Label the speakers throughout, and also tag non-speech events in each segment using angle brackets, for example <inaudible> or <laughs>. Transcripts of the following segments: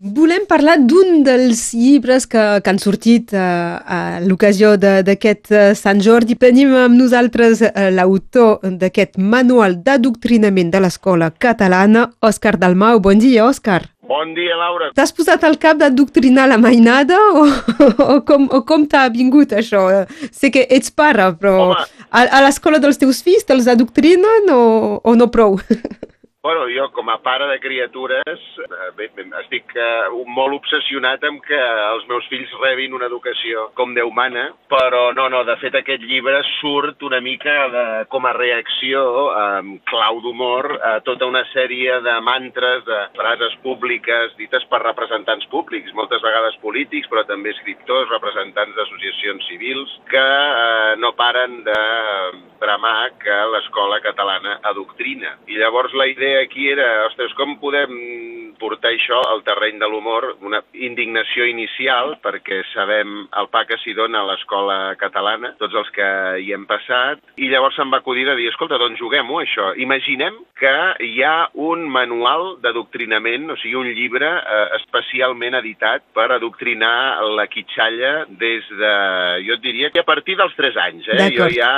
Speaker 1: Volem parlar d'un dels llibres que, que han sortit uh, a l'ocasió d'aquest uh, Sant Jordi. Tenim amb nosaltres uh, l'autor d'aquest manual d'adoctrinament de l'escola catalana, Òscar Dalmau. Bon dia, Òscar.
Speaker 2: Bon dia, Laura.
Speaker 1: T'has posat al cap d'adoctrinar la mainada o, o com, o com t'ha vingut això? Sé que ets pare, però Home. a, a l'escola dels teus fills te'ls adoctrinen o, o no prou?
Speaker 2: Bueno, jo com a pare de criatures eh, bé, estic uh, molt obsessionat amb que els meus fills rebin una educació com Déu mana, però no, no, de fet aquest llibre surt una mica de, com a reacció amb clau d'humor a tota una sèrie de mantres, de frases públiques dites per representants públics, moltes vegades polítics, però també escriptors, representants d'associacions civils, que uh, no paren de bramar que l'escola catalana adoctrina. I llavors la idea aquí era, ostres, com podem portar això al terreny de l'humor, una indignació inicial, perquè sabem el pa que s'hi dona a l'escola catalana, tots els que hi hem passat, i llavors se'm va acudir de dir, escolta, doncs juguem-ho, això. Imaginem que hi ha un manual d'adoctrinament, o sigui, un llibre eh, especialment editat per adoctrinar la quitxalla des de, jo et diria que a partir dels 3 anys, eh? Jo ja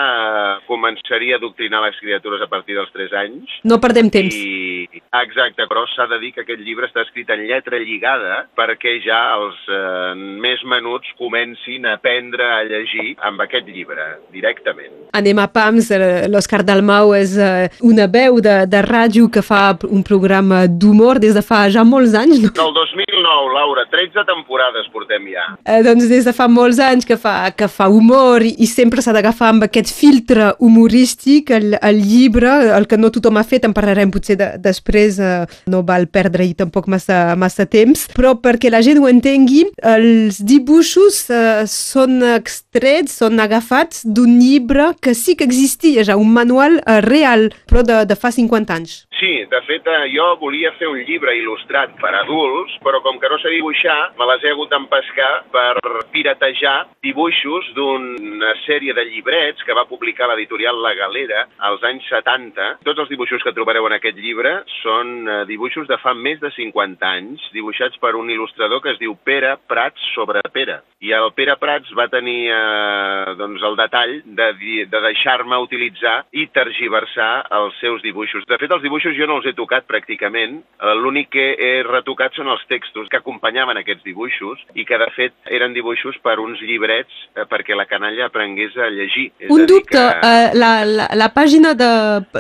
Speaker 2: començaria a adoctrinar les criatures a partir dels 3 anys.
Speaker 1: No perdem temps. I y
Speaker 2: Exacte, però s'ha de dir que aquest llibre està escrit en lletra lligada perquè ja els eh, més menuts comencin a aprendre a llegir amb aquest llibre, directament.
Speaker 1: Anem a PAMS, eh, l'Òscar Dalmau és eh, una veu de, de ràdio que fa un programa d'humor des de fa ja molts anys.
Speaker 2: No? Del 2009, Laura, 13 temporades portem ja.
Speaker 1: Eh, doncs des de fa molts anys que fa, que fa humor i, i sempre s'ha d'agafar amb aquest filtre humorístic el, el llibre, el que no tothom ha fet, en parlarem potser de, després eh, no val perdre-hi tampoc massa, massa temps, però perquè la gent ho entengui, els dibuixos eh, són extrets, són agafats d'un llibre que sí que existia ja, un manual eh, real, però de, de fa 50 anys.
Speaker 2: Sí, de fet, eh, jo volia fer un llibre il·lustrat per adults, però com que no sé dibuixar, me les he hagut d'empescar per piratejar dibuixos d'una sèrie de llibrets que va publicar l'editorial La Galera als anys 70. Tots els dibuixos que trobareu en aquest llibre són eh, dibuixos de fa més de 50 anys, dibuixats per un il·lustrador que es diu Pere Prats sobre Pere. I el Pere Prats va tenir eh, doncs el detall de, de deixar-me utilitzar i tergiversar els seus dibuixos. De fet, els dibuixos jo no els he tocat pràcticament. Eh, l'únic que he retocat són els textos que acompanyaven aquests dibuixos i que, de fet, eren dibuixos per uns llibrets eh, perquè la canalla aprengués a llegir.
Speaker 1: És Un dubte, que... uh, la, la, la pàgina de,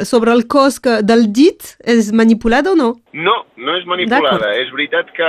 Speaker 1: sobre el cos que, del dit és manipulada o no?
Speaker 2: No, no és manipulada. És veritat que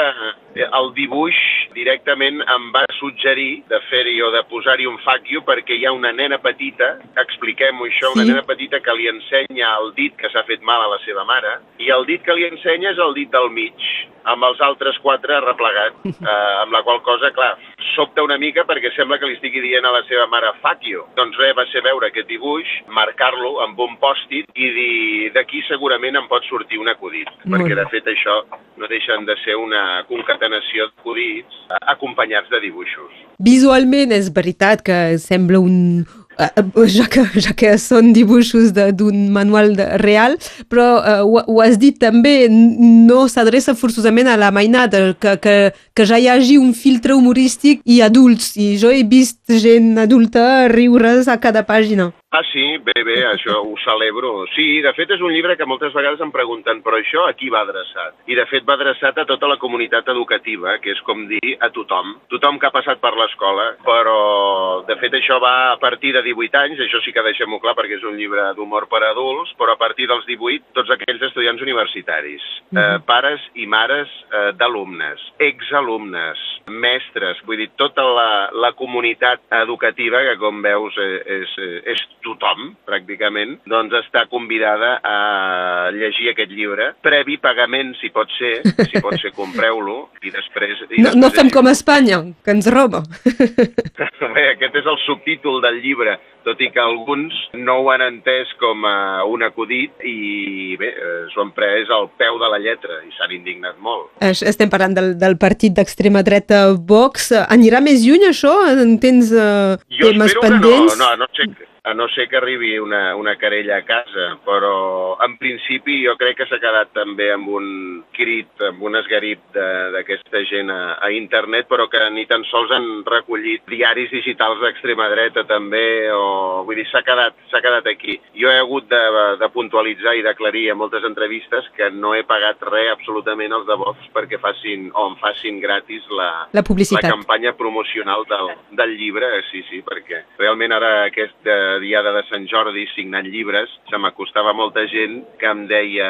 Speaker 2: el dibuix directament em va suggerir de fer-hi o de posar-hi un fuck you perquè hi ha una nena petita, expliquem-ho això, sí. una nena petita que li ensenya el dit que s'ha fet mal a la seva mare i el dit que li ensenya és el dit del mig, amb els altres quatre replegats, <laughs> eh, amb la qual cosa, clar, sobta una mica perquè sembla que li estigui dient a la seva mare you. Doncs res, va ser veure aquest dibuix, marcar-lo amb un pòstit i dir d'aquí segurament em pot sortir un acudit, Molt perquè de fet això no deixen de ser una concatenació d'acudits acompanyats de dibuixos.
Speaker 1: Visualment és veritat que sembla un, <laughs> ja, que, ja que són dibuixos d'un manual de, real, però uh, ho, ho has dit també, no s'adreça forçosament a la mainada, que, que, que ja hi hagi un filtre humorístic i adults, i jo he vist gent adulta riure's a cada pàgina.
Speaker 2: Ah, sí? Bé, bé, això ho celebro. Sí, de fet és un llibre que moltes vegades em pregunten però això a qui va adreçat? I de fet va adreçat a tota la comunitat educativa, que és com dir a tothom. Tothom que ha passat per l'escola, però de fet això va a partir de 18 anys, això sí que deixem-ho clar perquè és un llibre d'humor per a adults, però a partir dels 18 tots aquells estudiants universitaris, mm -hmm. eh, pares i mares eh, d'alumnes, exalumnes, mestres, vull dir, tota la, la comunitat educativa que com veus és, és, és tothom, pràcticament, doncs està convidada a llegir aquest llibre. Previ pagament, si pot ser, si pot ser, compreu-lo, i després... I
Speaker 1: no,
Speaker 2: després
Speaker 1: no fem com a Espanya, que ens roba. <laughs>
Speaker 2: Bé, aquest és el subtítol del llibre, tot i que alguns no ho han entès com a un acudit i bé, eh, s'ho han pres al peu de la lletra i s'han indignat molt.
Speaker 1: Estem parlant del, del partit d'extrema dreta Vox. Anirà més lluny això? En tens uh, temes pendents?
Speaker 2: no, no, no sé, a no ser que arribi una, una querella a casa, però en principi jo crec que s'ha quedat també amb un crit, amb un esgarip d'aquesta gent a, a internet, però que ni tan sols han recollit diaris digitals d'extrema dreta també, o vull dir, s'ha quedat, quedat aquí. Jo he hagut de, de puntualitzar i d'aclarir a moltes entrevistes que no he pagat res absolutament als de Vox perquè facin, o em facin gratis la,
Speaker 1: la, publicitat.
Speaker 2: la campanya promocional del, del llibre, sí, sí, perquè realment ara aquest eh, diada de Sant Jordi signant llibres se m'acostava molta gent que em deia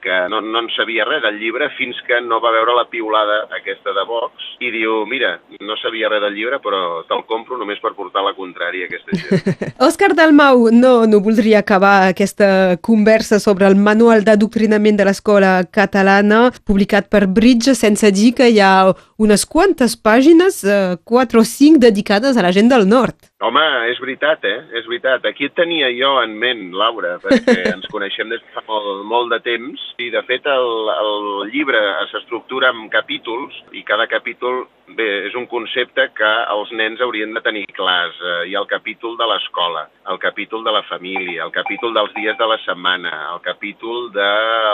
Speaker 2: que no, no en sabia res del llibre fins que no va veure la piulada aquesta de Vox i diu, mira, no sabia res del llibre però te'l compro només per portar la contrària a aquesta gent. <laughs>
Speaker 1: Òscar Dalmau, no, no voldria acabar aquesta conversa sobre el manual d'adoctrinament de l'escola catalana publicat per Bridge sense dir que hi ha unes quantes pàgines, eh, 4 o 5, dedicades a la gent del nord.
Speaker 2: Home, és veritat, eh? És veritat. Aquí et tenia jo en ment, Laura, perquè <laughs> ens coneixem des de fa molt, molt de temps i, de fet, el, el llibre s'estructura en capítols i cada capítol, bé, és un concepte que els nens haurien de tenir clars. Eh, hi ha el capítol de l'escola, el capítol de la família, el capítol dels dies de la setmana, el capítol de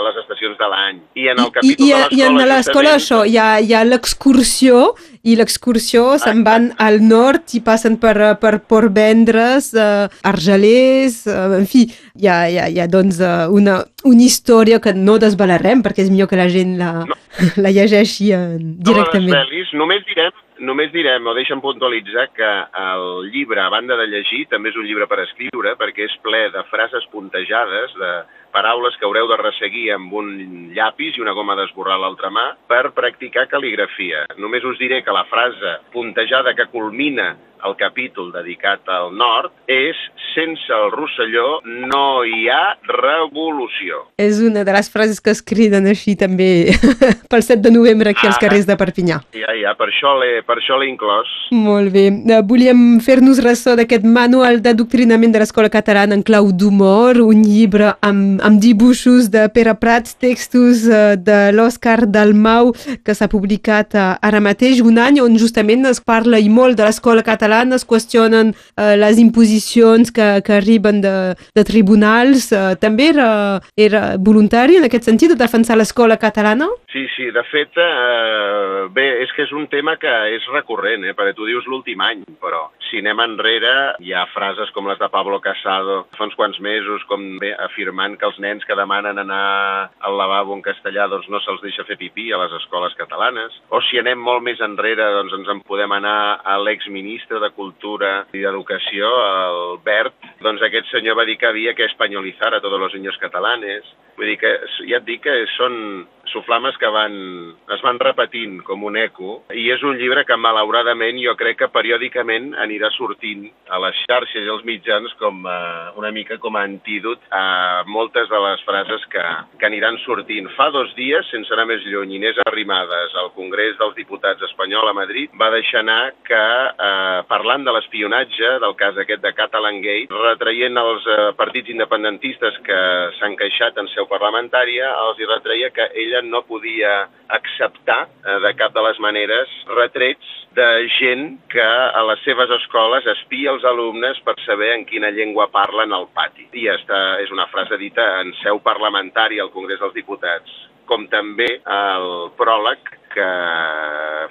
Speaker 2: les estacions de l'any.
Speaker 1: I en el capítol I, i, de l'escola... I en l'escola això, hi ha, hi ha l'excursió i l'excursió se'n van al nord i passen per, per Port Vendres, uh, Argelers, uh, en fi, hi ha, hi ha, hi ha doncs uh, una, una història que no desvalarem perquè és millor que la gent la, no. <laughs> la llegeixi uh, directament.
Speaker 2: No desvelis, només direm Només direm, o deixem puntualitzar, que el llibre, a banda de llegir, també és un llibre per escriure, perquè és ple de frases puntejades, de paraules que haureu de resseguir amb un llapis i una goma d'esborrar a l'altra mà per practicar cal·ligrafia. Només us diré que la frase puntejada que culmina el capítol dedicat al nord és sense el Rosselló no hi ha revolució.
Speaker 1: És una de les frases que es criden així també <laughs> pel 7 de novembre aquí ah, als carrers de Perpinyà.
Speaker 2: Ja, ja, per això l'he inclòs.
Speaker 1: Molt bé. Eh, volíem fer-nos ressò d'aquest manual d'adoctrinament de l'escola catalana en clau d'humor, un llibre amb, amb dibuixos de Pere Prats, textos eh, de l'Òscar Dalmau, que s'ha publicat eh, ara mateix, un any on justament es parla i molt de l'escola catalana, es qüestionen eh, les imposicions que, que arriben de, de tribunals. Eh, també era, era voluntari en aquest sentit de defensar l'escola catalana?
Speaker 2: Sí, sí, de fet, eh, bé, és que és un tema que és recurrent, eh, perquè tu dius l'últim any, però si anem enrere hi ha frases com les de Pablo Casado fa uns quants mesos, com bé, afirmant que els nens que demanen anar al lavabo en castellà doncs no se'ls deixa fer pipí a les escoles catalanes. O si anem molt més enrere, doncs ens en podem anar a l'exministre de Cultura i d'Educació, el Bert, doncs aquest senyor va dir que havia que espanyolitzar a tots els niños catalanes. Vull dir que ja et dic que són soflames que van, es van repetint com un eco i és un llibre que malauradament jo crec que periòdicament anirà sortint a les xarxes i als mitjans com uh, una mica com a antídot a moltes de les frases que, que aniran sortint. Fa dos dies, sense anar més lluny, Inés Arrimadas, al Congrés dels Diputats espanyol a Madrid, va deixar anar que, eh, parlant de l'espionatge, del cas aquest de Catalan Gate, retraient els uh, partits independentistes que s'han queixat en seu parlamentària, els hi retreia que ella no podia acceptar uh, de cap de les maneres retrets de gent que a les seves escoles espia els alumnes per saber en quina llengua parlen al pati. I està, és una frase dita en seu parlamentària al Congrés dels Diputats, com també el pròleg que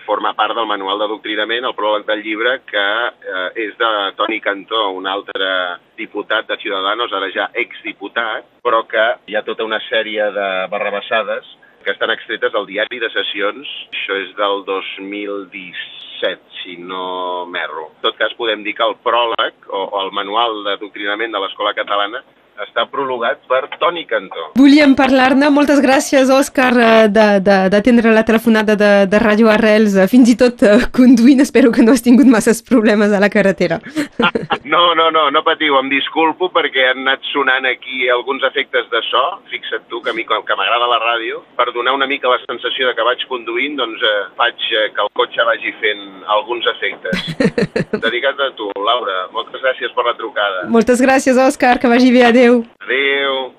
Speaker 2: forma part del manual d'adoctrinament, el pròleg del llibre, que eh, és de Toni Cantó, un altre diputat de Ciudadanos, ara ja exdiputat, però que hi ha tota una sèrie de barrabassades que estan extretes del diari de sessions, això és del 2017, si no m'erro. En tot cas, podem dir que el pròleg o, o el manual d'adoctrinament de l'escola catalana està prologat per Toni Cantó.
Speaker 1: Volíem parlar-ne. Moltes gràcies, Òscar, eh, d'atendre la telefonada de, de Ràdio Arrels, eh, fins i tot uh, conduint. Espero que no has tingut masses problemes a la carretera. <laughs>
Speaker 2: no, no, no, no patiu, em disculpo perquè han anat sonant aquí alguns efectes de so, fixa't tu que a mi que m'agrada la ràdio, per donar una mica la sensació de que vaig conduint, doncs eh, faig eh, que el cotxe vagi fent alguns efectes. <laughs> Dedicat a tu, Laura. Moltes gràcies per la trucada.
Speaker 1: Moltes gràcies, Òscar, que vagi bé. Adéu.
Speaker 2: Adéu.